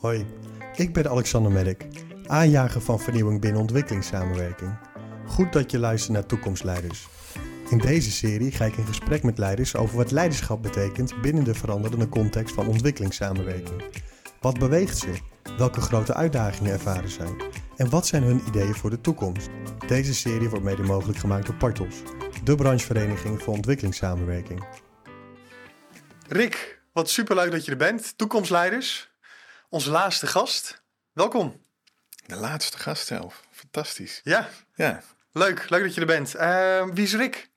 Hoi, ik ben Alexander Merk, aanjager van vernieuwing binnen ontwikkelingssamenwerking. Goed dat je luistert naar Toekomstleiders. In deze serie ga ik in gesprek met leiders over wat leiderschap betekent binnen de veranderende context van ontwikkelingssamenwerking. Wat beweegt ze? Welke grote uitdagingen ervaren zij? En wat zijn hun ideeën voor de toekomst? Deze serie wordt mede mogelijk gemaakt door Partos, de branchevereniging voor ontwikkelingssamenwerking. Rick, wat superleuk dat je er bent. Toekomstleiders, onze laatste gast. Welkom. De laatste gast zelf. Fantastisch. Ja, Ja. leuk. Leuk dat je er bent. Eh, wie is Rick?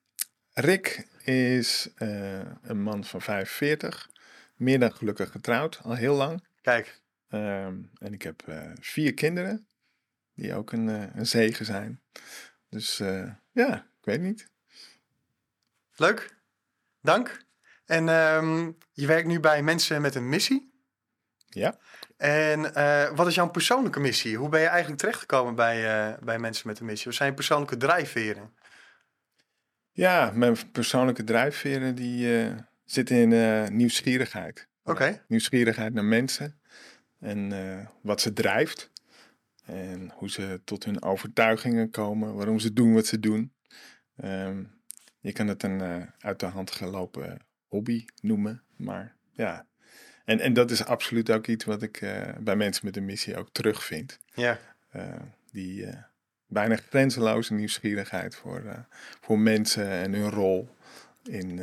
Rick is eh, een man van 45. Meer dan gelukkig getrouwd. Al heel lang. Kijk, Ehm, en ik heb eh, vier kinderen. Die ook een, eh, een zegen zijn. Dus ja, ik weet niet. leuk. Dank. En ehm, je werkt nu bij mensen met een missie. Ja. En eh, wat is jouw persoonlijke missie? Hoe ben je eigenlijk terechtgekomen bij, eh, bij mensen met een missie? Wat zijn je persoonlijke drijfveren? Ja, mijn persoonlijke drijfveren die eh, zitten in nieuwsgierigheid. Oké. Nieuwsgierigheid naar mensen en wat ze drijft. En hoe ze tot hun overtuigingen komen, waarom ze doen wat ze doen. Ehm, je kan het een uit de hand gelopen hobby noemen, maar ja. En, en dat is absoluut ook iets wat ik eh, bij mensen met een missie ook terugvind. Ja. Eh, die eh, bijna grenzeloze nieuwsgierigheid voor, voor mensen en hun rol in,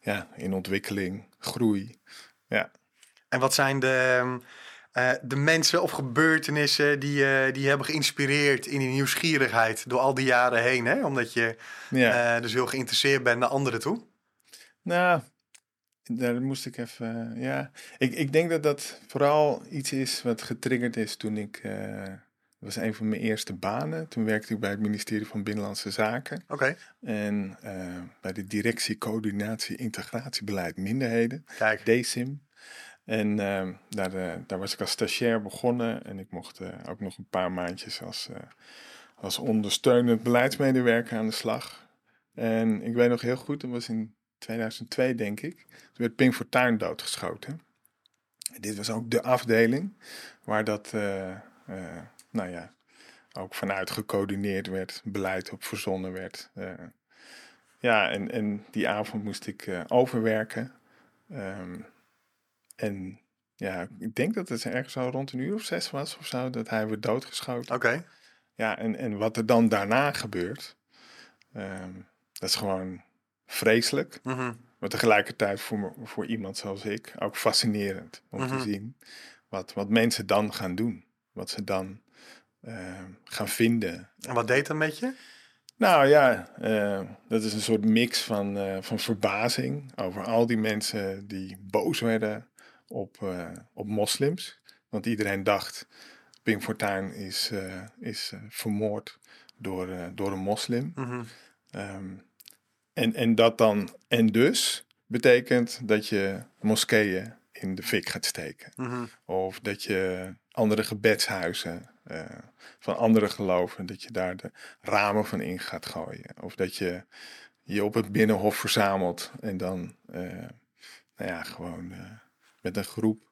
ja, in ontwikkeling, groei. Ja. En wat zijn de, ehm, eh, de mensen of gebeurtenissen die je die hebben geïnspireerd in die nieuwsgierigheid door al die jaren heen? Hè? Omdat je Ja. dus heel geïnteresseerd bent naar anderen toe. Nou, daar moest ik even. eh, ja, ik, ik denk dat dat vooral iets is wat getriggerd is toen ik. eh, dat was een van mijn eerste banen. Toen werkte ik bij het ministerie van Binnenlandse Zaken. Oké, En eh, bij de directie Coördinatie Integratiebeleid Minderheden, kijk. DSIM. En eh, daar, eh, daar was ik als stagiair begonnen. En ik mocht eh, ook nog een paar maandjes als, eh, als ondersteunend beleidsmedewerker aan de slag. En ik weet nog heel goed, dat was in 2002 denk ik. Toen werd Pink Fortuyn doodgeschoten. En dit was ook de afdeling waar dat, eh, eh, nou ja, ook vanuit gecoördineerd werd, beleid op verzonnen werd. Eh, ja, en, en die avond moest ik overwerken. Ehm, en ja, ik denk dat het ergens al rond een uur of zes was of zo, dat hij werd doodgeschoten. Oké, Ja, en, en wat er dan daarna gebeurt, ehm, dat is gewoon vreselijk. Mhm. Maar tegelijkertijd voor, me- voor iemand zoals ik ook fascinerend om Mhm. te zien wat, wat mensen dan gaan doen. Wat ze dan ehm, gaan vinden. En wat deed dat met je? Nou ja, eh, dat is een soort mix van, eh, van verbazing over al die mensen die boos werden op, eh, op moslims. Want iedereen dacht, Pink Fortuyn is, eh, is eh, vermoord door, eh, door een moslim. Mhm. Ehm, en, en dat dan en dus betekent dat je moskeeën in de fik gaat steken. Mhm. Of dat je andere gebedshuizen eh, van andere geloven, dat je daar de ramen van in gaat gooien. Of dat je je op het binnenhof verzamelt en dan eh, nou ja, gewoon eh, met een groep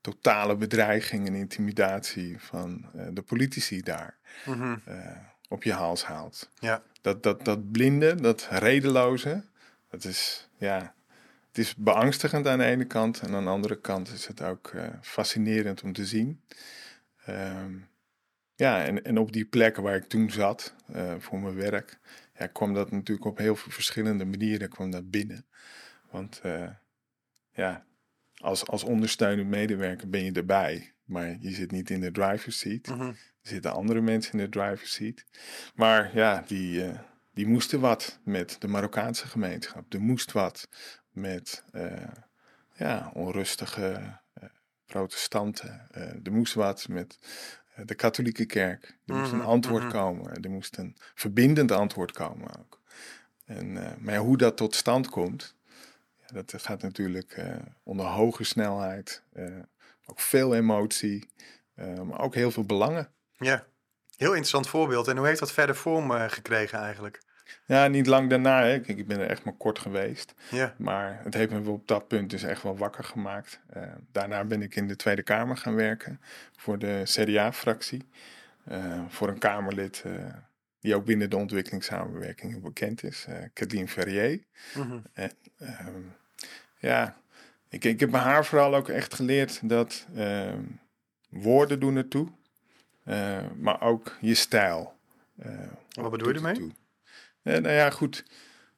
totale bedreiging en intimidatie van de politici daar Mhm. Op je hals haalt. Ja. Dat, dat, dat blinde, dat redeloze, dat is, ja, het is beangstigend aan de ene kant. En aan de andere kant is het ook eh, fascinerend om te zien. Ehm, ja, en, en op die plekken waar ik toen zat eh, voor mijn werk, ja, kwam dat natuurlijk op heel veel verschillende manieren kwam dat binnen. Want eh, ja, als, als ondersteunend medewerker ben je erbij, maar je zit niet in de driver's seat. Mhm. Er zitten andere mensen in de driver's seat. Maar ja, die, eh, die moesten wat met de Marokkaanse gemeenschap. Er moest wat met eh, ja, onrustige eh, protestanten. Er moest wat met de katholieke kerk. Er moest een Mhm, antwoord mhm. komen. Er moest een verbindend antwoord komen ook. En, maar ja, hoe dat tot stand komt, ja, dat gaat natuurlijk onder hoge snelheid. ook veel emotie, maar ook heel veel belangen. Ja, heel interessant voorbeeld. En hoe heeft dat verder vorm eh, gekregen eigenlijk? Ja, niet lang daarna. Hè. Kijk, ik ben er echt maar kort geweest. Ja. Maar het heeft me op dat punt dus echt wel wakker gemaakt. Eh, daarna ben ik in de Tweede Kamer gaan werken voor de CDA-fractie. Eh, voor een Kamerlid die ook binnen de ontwikkelingssamenwerking bekend is, uh, Kathleen Ferrier. Mhm. Ehm, ja, ik, ik heb bij haar vooral ook echt geleerd dat ehm, woorden doen ertoe, uh, maar ook je stijl. Uh, Wat bedoel je ermee? Uh, nou ja, goed.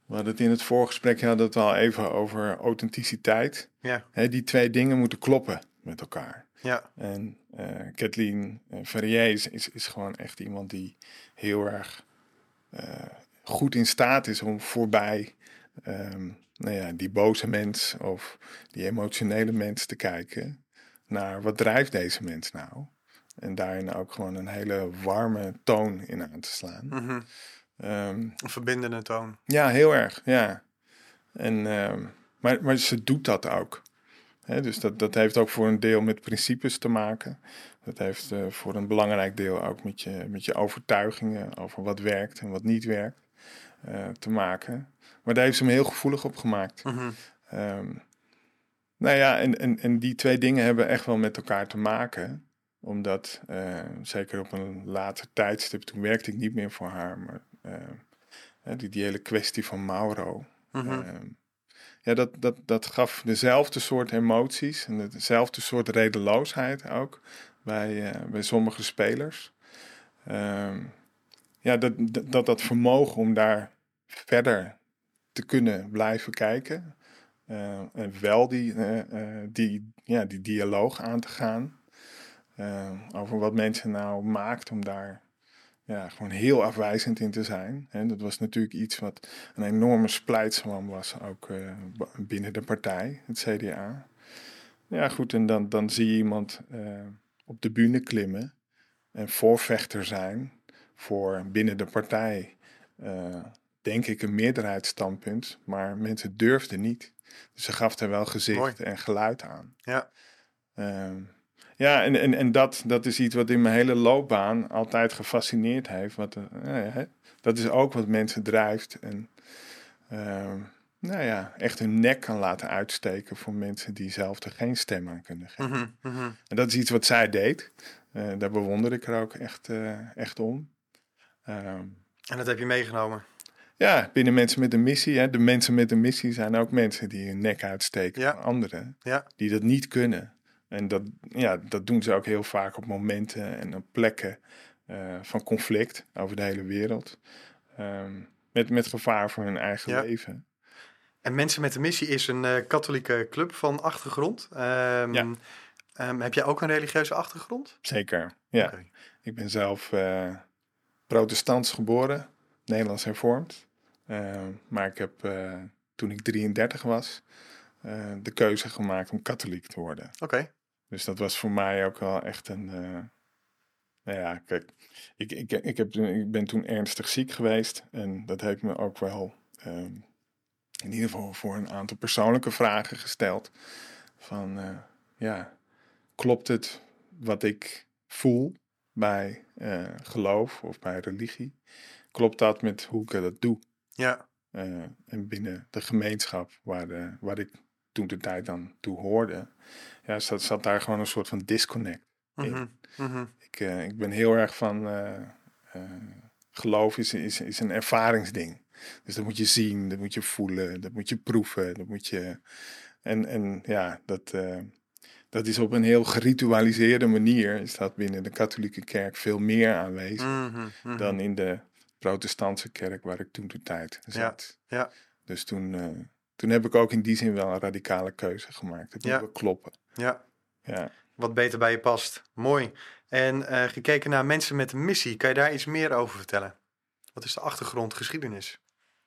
We hadden het in het voorgesprek hadden het al even over authenticiteit. Ja. Hè, die twee dingen moeten kloppen met elkaar. Ja. En uh, Kathleen Ferrier is, is, is, gewoon echt iemand die heel erg goed in staat is om voorbij um, nou ja, die boze mens of die emotionele mens te kijken naar wat drijft deze mens nou. En daarin ook gewoon een hele warme toon in aan te slaan. Mm -hmm. um, een verbindende toon. Ja, heel erg, ja. En, um, maar, maar ze doet dat ook. He, dus dat, dat heeft ook voor een deel met principes te maken. Dat heeft uh, voor een belangrijk deel ook met je, met je overtuigingen over wat werkt en wat niet werkt uh, te maken. Maar daar heeft ze me heel gevoelig op gemaakt. Mm -hmm. um, nou ja, en, en, en die twee dingen hebben echt wel met elkaar te maken. Omdat, uh, zeker op een later tijdstip, toen werkte ik niet meer voor haar. Maar uh, die, die hele kwestie van Mauro. Mm -hmm. uh, ja, dat, dat, dat gaf dezelfde soort emoties en dezelfde soort redeloosheid ook bij, uh, bij sommige spelers. Ehm, ja, dat, dat, dat vermogen om daar verder te kunnen blijven kijken. Uh, en wel die, uh, uh, die, ja, die dialoog aan te gaan. Over wat mensen nou maakt om daar ja, gewoon heel afwijzend in te zijn. En dat was natuurlijk iets wat een enorme splijtswam was, ook binnen de partij, het CDA. Ja, goed, en dan, dan zie je iemand op de bühne klimmen en voorvechter zijn voor binnen de partij denk ik, een meerderheidsstandpunt, maar mensen durfden niet. Dus ze gaf er wel gezicht Mooi. en geluid aan. Ja. Um, ja, en, en, en dat, dat is iets wat in mijn hele loopbaan altijd gefascineerd heeft. Wat, uh, dat is ook wat mensen drijft. En um, nou ja, echt hun nek kan laten uitsteken voor mensen die zelf er geen stem aan kunnen geven. Mm -hmm, mm -hmm. En dat is iets wat zij deed. Uh, daar bewonder ik er ook echt, uh, echt om. Um, en dat heb je meegenomen? Ja, binnen mensen met een missie. Hè. De mensen met een missie zijn ook mensen die hun nek uitsteken ja. voor anderen. Ja. Die dat niet kunnen. En dat, ja, dat doen ze ook heel vaak op momenten en op plekken uh, van conflict over de hele wereld. Um, met, met gevaar voor hun eigen ja. leven. En Mensen met een Missie is een uh, katholieke club van achtergrond. Um, ja. um, heb jij ook een religieuze achtergrond? Zeker, ja. Okay. Ik ben zelf uh, protestants geboren, Nederlands hervormd. Maar ik heb toen ik 33 was de keuze gemaakt om katholiek te worden. Oké. Okay. Dus dat was voor mij ook wel echt een. nou ja, kijk, ik, ik, ik, heb, ik ben toen ernstig ziek geweest. En dat heeft me ook wel um, in ieder geval voor een aantal persoonlijke vragen gesteld. Van ja, klopt het wat ik voel bij geloof of bij religie? Klopt dat met hoe ik dat doe? Ja. Uh, en binnen de gemeenschap waar, de, waar ik toen de tijd dan toe hoorde, ja, zat, zat daar gewoon een soort van disconnect in. Mm -hmm. Mm -hmm. Ik, uh, ik ben heel erg van uh, geloof is, is, is een ervaringsding. Dus dat moet je zien, dat moet je voelen, dat moet je proeven, dat moet je. En, en ja, dat, dat is op een heel geritualiseerde manier, is dat binnen de katholieke kerk veel meer aanwezig mm -hmm. dan in de protestantse kerk waar ik toen de tijd zat. Ja, ja. Dus toen, toen heb ik ook in die zin wel een radicale keuze gemaakt. Het ja. moet kloppen. Ja. ja. Wat beter bij je past. Mooi. En uh, gekeken naar mensen met een missie, kan je daar iets meer over vertellen? Wat is de achtergrond, geschiedenis?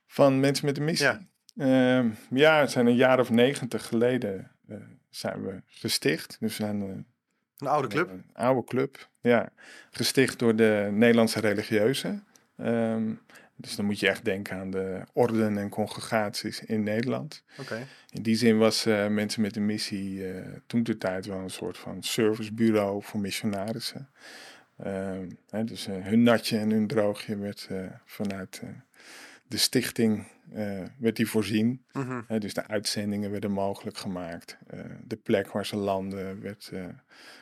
Van mensen met een missie? Ja, uh, ja het zijn een jaar of negentig geleden uh, zijn we gesticht. Dus we zijn een oude club? Een, oude club, ja. Gesticht door de Nederlandse religieuzen. Um, dus dan moet je echt denken aan de orden en congregaties in Nederland. Okay. In die zin was uh, mensen met een missie uh, toen de tijd wel een soort van servicebureau voor missionarissen. Um, hè, dus uh, hun natje en hun droogje werd vanuit de stichting eh, werd die voorzien. Mhm. Hè, dus de uitzendingen werden mogelijk gemaakt. Eh, de plek waar ze landen werd eh,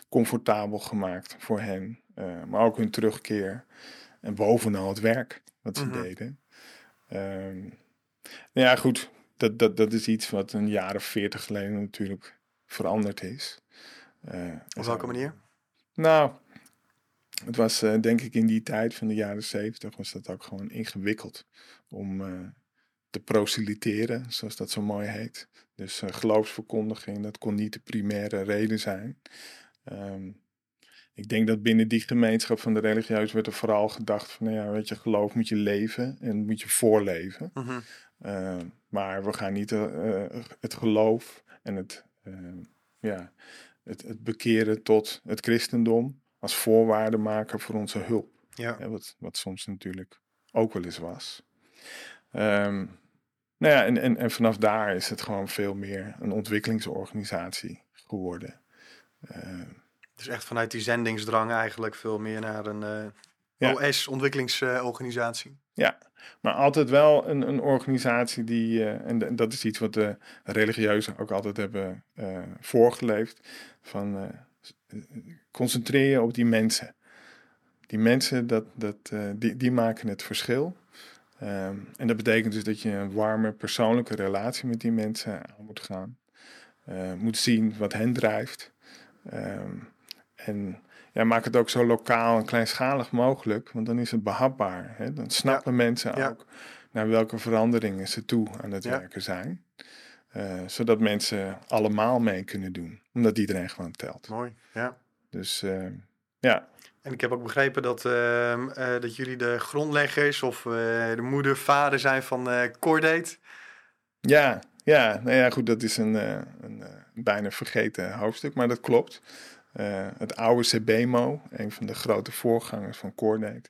comfortabel gemaakt voor hen. Eh, maar ook hun terugkeer. En bovenal het werk wat ze Mhm. deden. Ehm, nou ja, goed. Dat, dat, dat is iets wat een jaar of veertig geleden natuurlijk veranderd is. Eh, Op welke manier? nou, het was eh, denk ik in die tijd van de jaren zeventig was dat ook gewoon ingewikkeld om eh, te proselyteren, zoals dat zo mooi heet. Dus geloofsverkondiging, dat kon niet de primaire reden zijn. Ehm, ik denk dat binnen die gemeenschap van de religieus werd er vooral gedacht van, nou ja, weet je, geloof moet je leven en moet je voorleven. Mhm. Uh, maar we gaan niet uh, het geloof en het, uh, ja, het, het bekeren tot het christendom als voorwaarde maken voor onze hulp. Ja. Ja, wat, wat soms natuurlijk ook wel eens was. Um, nou ja, en, en, en vanaf daar is het gewoon veel meer een ontwikkelingsorganisatie geworden. Dus echt vanuit die zendingsdrang eigenlijk veel meer naar een uh, Ja. OS-ontwikkelingsorganisatie. Ja, maar altijd wel een, een organisatie die, uh, en, dat is iets wat de religieuzen ook altijd hebben uh, voorgeleefd, van concentreer je op die mensen. Die mensen, dat, dat, die, die maken het verschil. Um, en dat betekent dus dat je een warme persoonlijke relatie met die mensen aan moet gaan. Uh, moet zien wat hen drijft. Um, en ja, maak het ook zo lokaal en kleinschalig mogelijk, want dan is het behapbaar. Hè? Dan snappen ja. mensen ja. ook naar welke veranderingen ze toe aan het Ja. werken zijn. Uh, zodat mensen allemaal mee kunnen doen, omdat iedereen gewoon telt. Mooi, ja. Dus uh, ja, En ik heb ook begrepen dat, ehm, eh, dat jullie de grondleggers of eh, de moeder, vader zijn van uh, Cordate. ja, ja, nou ja, goed, dat is een, eh, een eh, bijna vergeten hoofdstuk, maar dat klopt. Eh, het oude CBMO, een van de grote voorgangers van Cordate,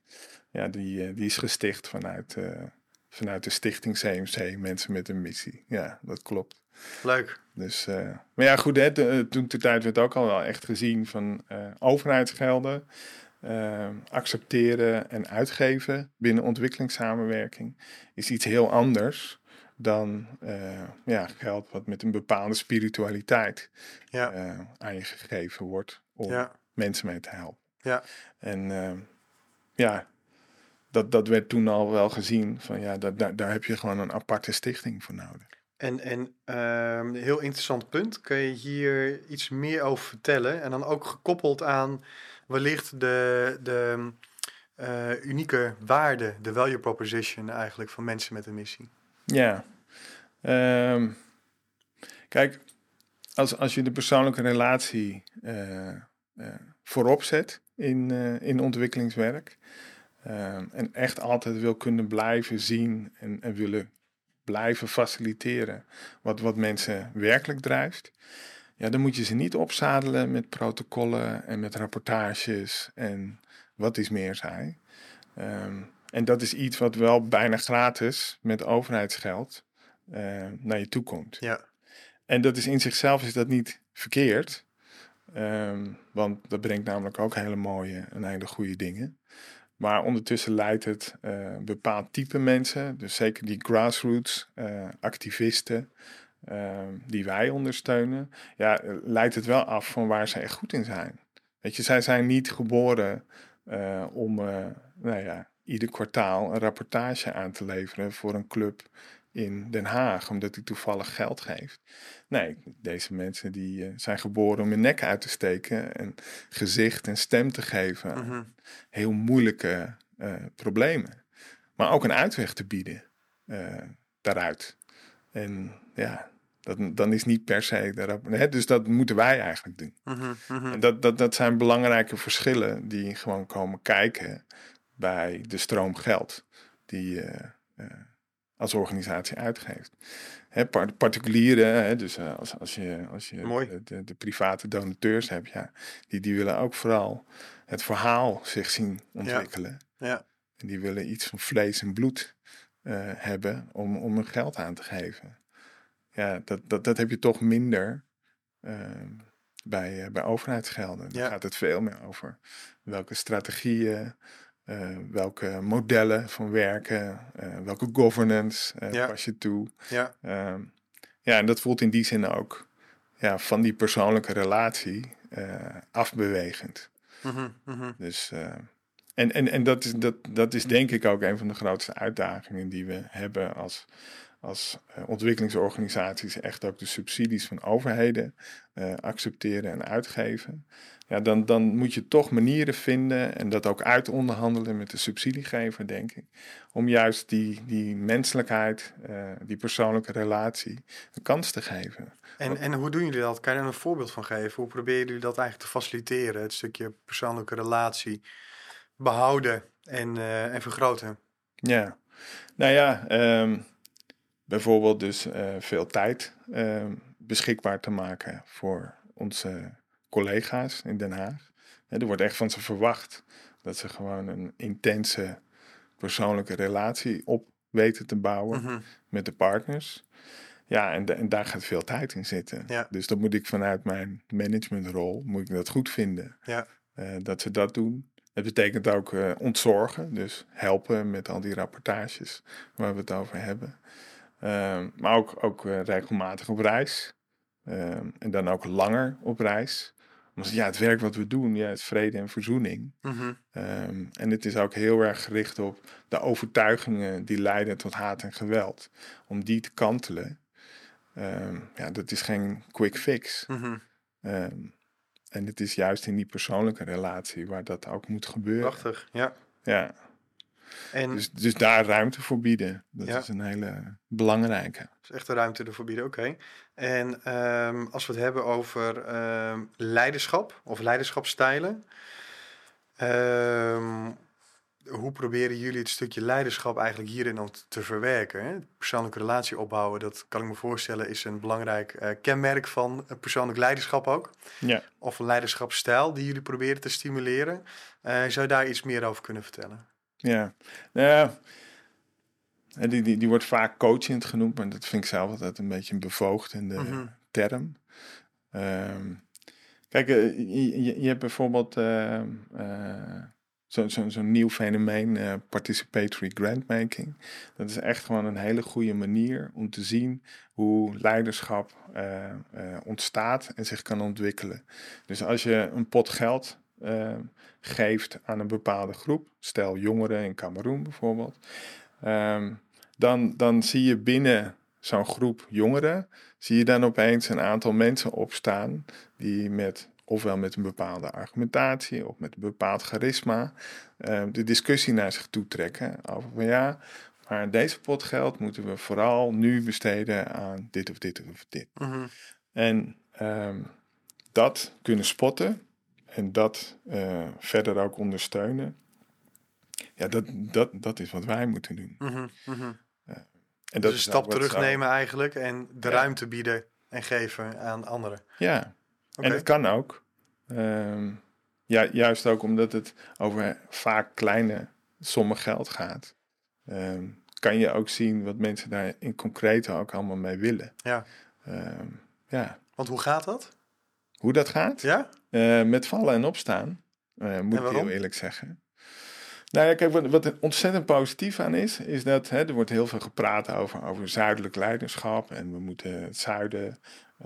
ja, die, eh, die is gesticht vanuit, eh, vanuit de stichting CMC, Mensen met een Missie. Ja, dat klopt. Leuk. Dus, maar ja, goed, hè, de- toen de tijd werd ook al wel echt gezien van overheidsgelden accepteren en uitgeven binnen ontwikkelingssamenwerking is iets heel anders dan eh, ja, geld wat met een bepaalde spiritualiteit Ja. eh, aan je gegeven wordt om Ja. mensen mee te helpen. Ja. En eh, ja, dat, dat werd toen al wel gezien van ja, dat, daar, daar heb je gewoon een aparte stichting voor nodig. En, en ehm, een heel interessant punt. Kun je hier iets meer over vertellen? En dan ook gekoppeld aan wellicht de, de unieke waarde, de value proposition eigenlijk van mensen met een missie. Ja. Ehm, kijk, als, als je de persoonlijke relatie eh, eh, voorop zet in, eh, in ontwikkelingswerk. ehm, en echt altijd wil kunnen blijven zien en, en willen blijven faciliteren wat, wat mensen werkelijk drijft. Ja, dan moet je ze niet opzadelen met protocollen en met rapportages en wat is meer zij. Ehm, en dat is iets wat wel bijna gratis met overheidsgeld eh, naar je toe komt. Ja. En dat is in zichzelf is dat niet verkeerd. Ehm, want dat brengt namelijk ook hele mooie en hele goede dingen. Maar ondertussen leidt het een bepaald type mensen, dus zeker die grassroots eh, activisten, ehm, die wij ondersteunen, ja, leidt het wel af van waar zij echt goed in zijn. Weet je, zij zijn niet geboren om, nou ja, ieder kwartaal een rapportage aan te leveren voor een club in Den Haag, omdat hij toevallig geld geeft. Nee, deze mensen die eh, zijn geboren om hun nek uit te steken en gezicht en stem te geven aan Mhm. heel moeilijke eh, problemen. Maar ook een uitweg te bieden eh, daaruit. En ja, dat, dan is niet per se de rap- hè, Dus dat moeten wij eigenlijk doen. Mhm, mhm. En dat, dat, dat zijn belangrijke verschillen die gewoon komen kijken bij de stroom geld die je eh, als organisatie uitgeeft. Hè, par- particulieren, hè, dus eh, als, als je, als je de, private donateurs hebt, ja, die, die willen ook vooral het verhaal zich zien ontwikkelen. Ja. En die willen iets van vlees en bloed eh, hebben om, om hun geld aan te geven. Ja, dat, dat, dat heb je toch minder eh, bij, eh, bij overheidsgelden. Dan Ja. gaat het veel meer over welke strategieën eh, welke modellen van werken, eh, welke governance Ja. pas je toe. Ja, Ehm, ja, en dat voelt in die zin ook ja, van die persoonlijke relatie afbewegend. mhm, mhm. Dus, en en, en dat, is, dat, dat is denk ik ook een van de grootste uitdagingen die we hebben als, als eh, ontwikkelingsorganisaties. Echt ook de subsidies van overheden eh, accepteren en uitgeven. Ja, dan, dan moet je toch manieren vinden en dat ook uitonderhandelen met de subsidiegever, denk ik. Om juist die, die menselijkheid, eh, die persoonlijke relatie een kans te geven. En, en hoe doen jullie dat? Kan je er een voorbeeld van geven? Hoe proberen jullie dat eigenlijk te faciliteren? Het stukje persoonlijke relatie behouden en, en vergroten. Ja, nou ja, ehm, bijvoorbeeld dus eh, veel tijd ehm, beschikbaar te maken voor onze collega's in Den Haag. Er wordt echt van ze verwacht dat ze gewoon een intense persoonlijke relatie op weten te bouwen Mhm. met de partners. Ja, en, da- en daar gaat veel tijd in zitten. Ja. Dus dan moet ik vanuit mijn managementrol, moet ik dat goed vinden. Ja. eh, dat ze dat doen. Het betekent ook eh, ontzorgen, dus helpen met al die rapportages waar we het over hebben. Ehm, maar ook, ook eh, regelmatig op reis. Ehm, en dan ook langer op reis. Want ja, het werk wat we doen, ja, is vrede en verzoening. Mhm. Ehm, en het is ook heel erg gericht op de overtuigingen die leiden tot haat en geweld. Om die te kantelen. Ja, dat is geen quick fix. Mhm. En het is juist in die persoonlijke relatie waar dat ook moet gebeuren. Prachtig, ja. Ja, En dus, dus daar ruimte voor bieden. Dat Ja. is een hele belangrijke. is echt de ruimte ervoor bieden, oké. En ehm, als we het hebben over ehm, leiderschap of leiderschapstijlen. ehm, hoe proberen jullie het stukje leiderschap eigenlijk hierin dan te verwerken? Hè? Persoonlijke relatie opbouwen, dat kan ik me voorstellen, is een belangrijk eh, kenmerk van eh, persoonlijk leiderschap ook. Ja. Of een leiderschapsstijl die jullie proberen te stimuleren. Eh, zou je daar iets meer over kunnen vertellen? Ja, nou ja, die, die, die wordt vaak coachend genoemd, maar dat vind ik zelf altijd een beetje een bevoogdende Mhm. term. Ehm, kijk, eh, je, je, je hebt bijvoorbeeld ehm, eh, zo'n zo, zo'n nieuw fenomeen, eh, participatory grantmaking. Dat is echt gewoon een hele goede manier om te zien hoe leiderschap eh, eh, ontstaat en zich kan ontwikkelen. Dus als je een pot geld eh, geeft aan een bepaalde groep, stel jongeren in Cameroen bijvoorbeeld, ehm, dan, dan zie je binnen zo'n groep jongeren, zie je dan opeens een aantal mensen opstaan die met ofwel met een bepaalde argumentatie of met een bepaald charisma eh, de discussie naar zich toe trekken over van ja, maar deze pot geld moeten we vooral nu besteden aan dit of dit of dit. Mhm. En ehm, dat kunnen spotten en dat eh, verder ook ondersteunen. Ja, dat, dat, dat is wat wij moeten doen. Mhm. Mhm. En Dus dat een is ook stap terugnemen eigenlijk en de Ja. ruimte bieden en geven aan anderen. Ja, en het kan ook. Ehm, ja, juist ook omdat het over vaak kleine sommen geld gaat. ehm, kan je ook zien wat mensen daar in concreet ook allemaal mee willen. Ja. Ehm, ja, Want hoe gaat dat? hoe dat gaat? Ja? Eh, met vallen en opstaan, eh, moet ik heel eerlijk zeggen. Nou ja, kijk, wat, wat er ontzettend positief aan is, is dat hè, er wordt heel veel gepraat over, over zuidelijk leiderschap. En we moeten het zuiden,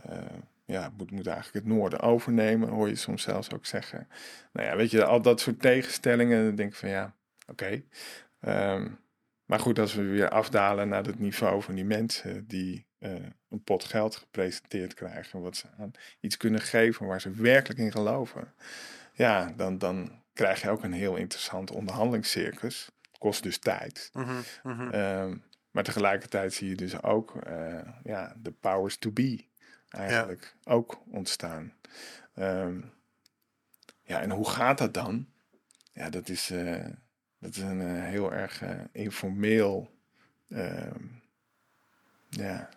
eh, ja, moet, moet eigenlijk het noorden overnemen, hoor je soms zelfs ook zeggen. Nou ja, weet je, al dat soort tegenstellingen, dan denk ik van ja, oké. Ehm, maar goed, als we weer afdalen naar het niveau van die mensen die eh, een pot geld gepresenteerd krijgen, wat ze aan iets kunnen geven waar ze werkelijk in geloven, ja, dan, dan krijg je ook een heel interessant onderhandelingscircus. Kost dus tijd. Mhm, mhm. Ehm, maar tegelijkertijd zie je dus ook eh, ja, de powers to be eigenlijk ook ontstaan. Ehm, ja, en hoe gaat dat dan? Ja, dat is, eh, dat is een eh, heel erg eh, informeel. ehm, ja,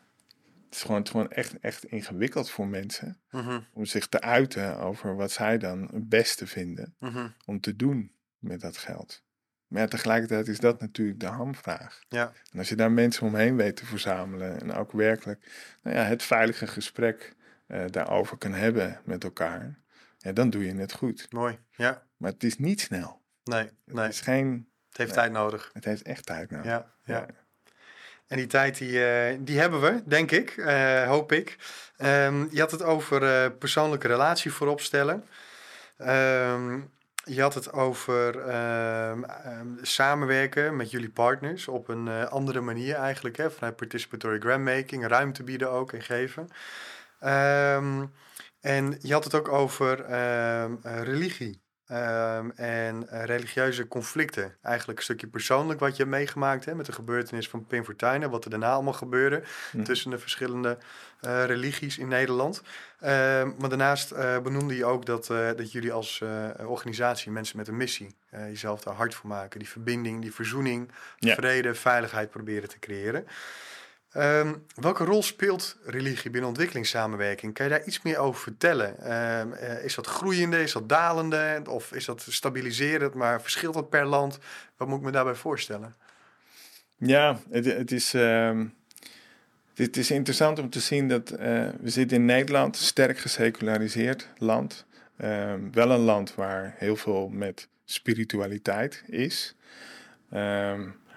het is gewoon, het is gewoon echt, echt ingewikkeld voor mensen Mhm, om zich te uiten over wat zij dan het beste vinden mhm. om te doen met dat geld. Maar ja, tegelijkertijd is dat natuurlijk de hamvraag. Ja. En als je daar mensen omheen weet te verzamelen en ook werkelijk nou ja, het veilige gesprek eh, daarover kan hebben met elkaar, ja, dan doe je het goed. Mooi. Ja. Maar het is niet snel. Nee, nee. Het is geen... Het heeft Nee. tijd nodig. Het heeft echt tijd nodig. Ja, ja. Ja. En die tijd die, eh, die hebben we, denk ik, eh, hoop ik. Ehm, je had het over eh, persoonlijke relatie voorop stellen. Ehm, je had het over ehm, samenwerken met jullie partners op een andere manier eigenlijk. Hè, vanuit participatory grantmaking, ruimte bieden ook en geven. En je had het ook over religie. Ehm, en eh, religieuze conflicten. Eigenlijk een stukje persoonlijk wat je hebt meegemaakt hè, met de gebeurtenis van Pim Fortuyn. Wat er daarna allemaal gebeurde Mhm. tussen de verschillende eh, religies in Nederland. Ehm, maar daarnaast eh, benoemde je ook dat, dat jullie als organisatie, mensen met een missie, jezelf daar hard voor maken. Die verbinding, die verzoening, Ja. vrede, veiligheid proberen te creëren. Ehm, welke rol speelt religie binnen ontwikkelingssamenwerking? Kan je daar iets meer over vertellen? Ehm, eh, is dat groeiende, is dat dalende of is dat stabiliserend, maar verschilt dat per land? Wat moet ik me daarbij voorstellen? Ja, het, is. ehm, het is interessant om te zien dat eh, we zitten in Nederland, een sterk geseculariseerd land. Wel een land waar heel veel met spiritualiteit is.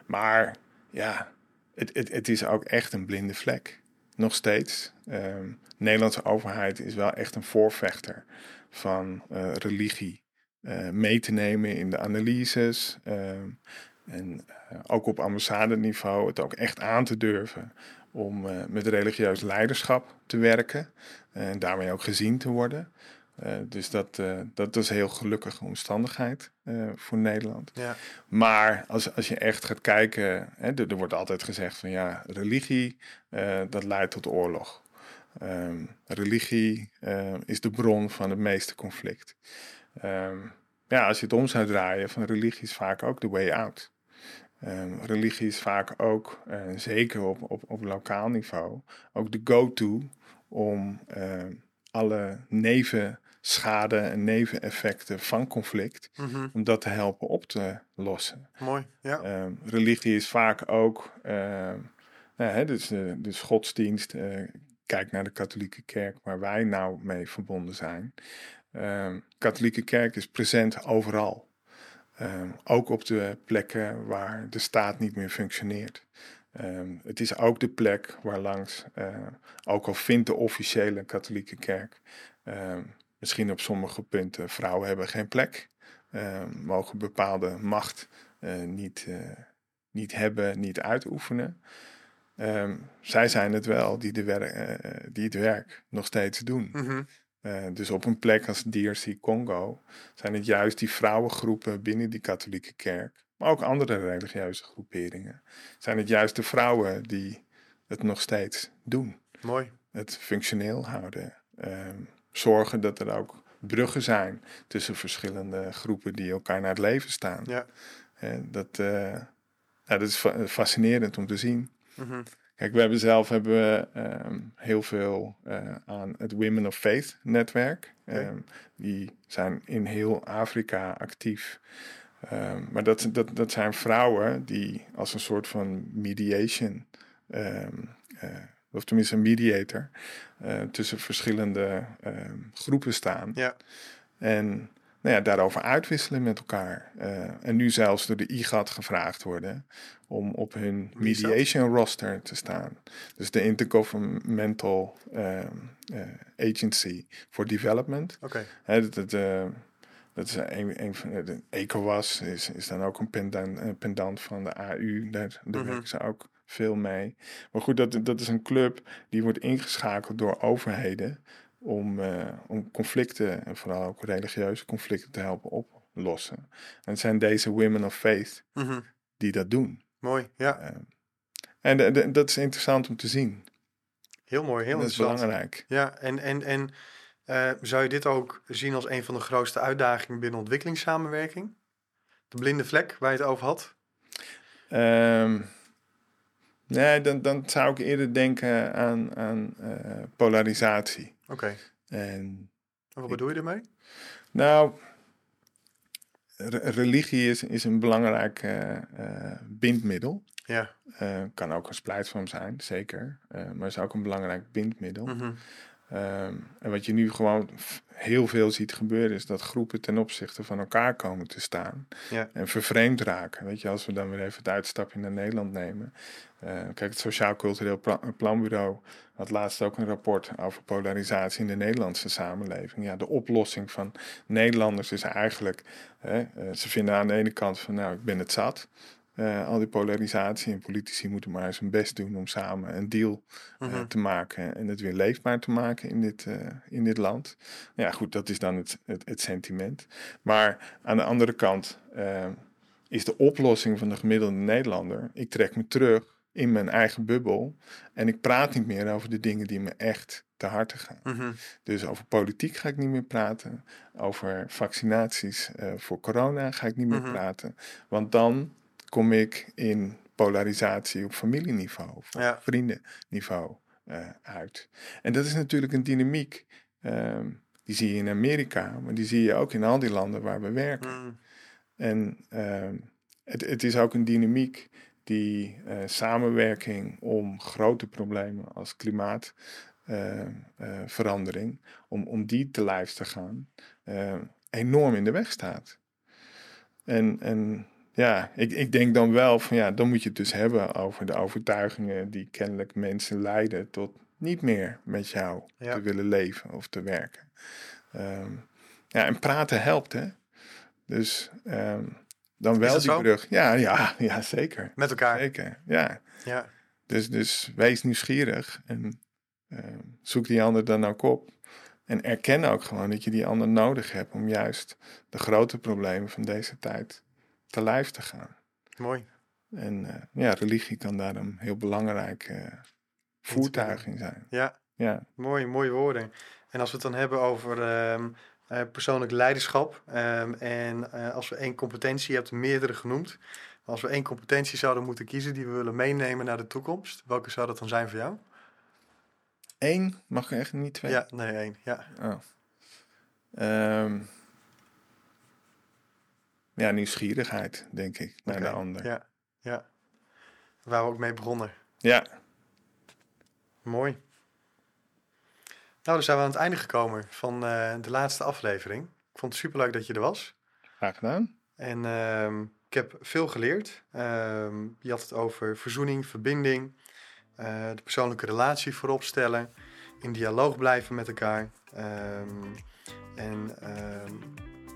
Maar ja, het, het, is ook echt een blinde vlek. Nog steeds. Ehm, de Nederlandse overheid is wel echt een voorvechter van eh, religie. eh, mee te nemen in de analyses. ehm, en eh, ook op ambassadeniveau het ook echt aan te durven om met religieus leiderschap te werken en daarmee ook gezien te worden. Eh, dus dat, eh, dat is een heel gelukkige omstandigheid eh, voor Nederland. Ja, Maar als, als je echt gaat kijken, hè, er, er wordt altijd gezegd van ja, religie, dat leidt tot oorlog. Ehm, religie is de bron van het meeste conflict. Ehm, ja, als je het om zou draaien, van religie is vaak ook de way out. Ehm, religie is vaak ook, zeker op, op, op lokaal niveau, ook de go-to om alle nevenschade en neveneffecten van conflict Mhm. om dat te helpen op te lossen. mooi. Ja. Ehm, religie is vaak ook, ehm, nou, hè, dus, eh, dus godsdienst. eh, kijk naar de katholieke kerk waar wij nou mee verbonden zijn. Ehm katholieke kerk is present overal. Ook op de plekken waar de staat niet meer functioneert. Het is ook de plek waar langs, eh, ook al vindt de officiële katholieke kerk, misschien op sommige punten, vrouwen hebben geen plek, ehm, mogen bepaalde macht eh, niet, eh, niet hebben, niet uitoefenen. Ehm, zij zijn het wel die, de wer- eh, die het werk nog steeds doen. Mhm. Dus op een plek als DRC Congo zijn het juist die vrouwengroepen binnen die katholieke kerk, maar ook andere religieuze groeperingen, zijn het juist de vrouwen die het nog steeds doen. Mooi. Het functioneel houden. Ehm, zorgen dat er ook bruggen zijn tussen verschillende groepen die elkaar naar het leven staan. Ja. En dat, eh, ja, dat is fa- fascinerend om te zien. Mhm. Kijk, we hebben zelf hebben we, ehm, heel veel eh, aan het Women of Faith netwerk. Ehm, die zijn in heel Afrika actief. Ehm, maar dat, dat, dat zijn vrouwen die als een soort van mediation, eh, of tenminste een mediator, eh, tussen verschillende ehm, groepen staan. Ja. En nou ja, daarover uitwisselen met elkaar. Eh, en nu zelfs door de IGAD gevraagd worden om op hun mediation roster te staan. Dus de Intergovernmental eh, Agency for Development. Oké. Dat, dat, eh, dat is een, een van de ECOWAS is, is dan ook een pendant, een pendant van de AU. Daar, daar Mhm. werken ze ook veel mee. Maar goed, dat, dat is een club die wordt ingeschakeld door overheden om, eh, om conflicten, en vooral ook religieuze conflicten, te helpen oplossen. En het zijn deze Women of Faith Mhm. die dat doen. Mooi. Ja. Eh, en de- de- dat is interessant om te zien. Heel mooi. Heel dat is interessant. belangrijk. Ja, en, en, en eh, zou je dit ook zien als een van de grootste uitdagingen binnen ontwikkelingssamenwerking? De blinde vlek waar je het over had? Ehm, nee, dan, dan zou ik eerder denken aan, aan eh, polarisatie. Oké. En En wat bedoel je ermee? nou, re- religie is, is een belangrijk eh, eh, bindmiddel. Ja. Kan ook een splijtvorm zijn, zeker. Maar is ook een belangrijk bindmiddel. Mhm. Ehm, en wat je nu gewoon heel veel ziet gebeuren, is dat groepen ten opzichte van elkaar komen te staan. Ja. En vervreemd raken. Weet je, als we dan weer even het uitstapje naar Nederland nemen. Uh, kijk, het Sociaal Cultureel Planbureau had laatst ook een rapport over polarisatie in de Nederlandse samenleving. Ja, de oplossing van Nederlanders is eigenlijk, hè, uh, ze vinden aan de ene kant van, nou, ik ben het zat. Uh, al die polarisatie en politici moeten maar hun best doen om samen een deal uh, mm-hmm. te maken en het weer leefbaar te maken in dit, uh, in dit land. Ja, goed, dat is dan het, het, het sentiment. Maar aan de andere kant is de oplossing van de gemiddelde Nederlander: ik trek me terug in mijn eigen bubbel en ik praat niet meer over de dingen die me echt te harte gaan. Mm-hmm. Dus over politiek ga ik niet meer praten. Over vaccinaties voor corona ga ik niet meer Mhm. praten. Want dan kom ik in polarisatie op familieniveau of op Ja. vriendenniveau eh, uit. En dat is natuurlijk een dynamiek. ehm, die zie je in Amerika, maar die zie je ook in al die landen waar we werken. Mm. En ehm, het, het is ook een dynamiek die eh, samenwerking om grote problemen als klimaatverandering, om, om die te lijf te gaan, eh, enorm in de weg staat. En, en ja, ik, ik denk dan wel van ja, dan moet je het dus hebben over de overtuigingen die kennelijk mensen leiden tot niet meer met jou Ja. te willen leven of te werken. Ehm, ja, en praten helpt, hè? Dus ehm, dan wel die zo? brug. Ja, ja, ja, zeker. Met elkaar. Zeker, ja. Ja. Dus, dus wees nieuwsgierig en ehm, zoek die ander dan ook op. En erken ook gewoon dat je die ander nodig hebt om juist de grote problemen van deze tijd te lijf te gaan. Mooi. En eh, ja, religie kan daar een heel belangrijk eh, voertuig in zijn. Ja. Ja, Mooie, mooie woorden. En als we het dan hebben over ehm, eh, persoonlijk leiderschap. ehm, en als we één competentie, je hebt er meerdere genoemd. Als we één competentie zouden moeten kiezen die we willen meenemen naar de toekomst. Welke zou dat dan zijn voor jou? Eén, mag er echt niet twee? Ja, nee, één. Ja. Oh. Ehm, ja, nieuwsgierigheid, denk ik, naar de ander. Ja, ja. Waar we ook mee begonnen. ja, Mooi. Nou, dan zijn we aan het einde gekomen van eh, de laatste aflevering. Ik vond het superleuk dat je er was. graag gedaan. En ehm, ik heb veel geleerd. Ehm, je had het over verzoening, verbinding, eh, de persoonlijke relatie voorop stellen, in dialoog blijven met elkaar. ehm, en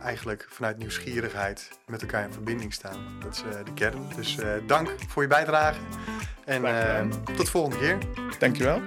eigenlijk vanuit nieuwsgierigheid met elkaar in verbinding staan. Dat is eh, de kern. Dus eh, dank voor je bijdrage. En ehm, tot de volgende keer. Dankjewel.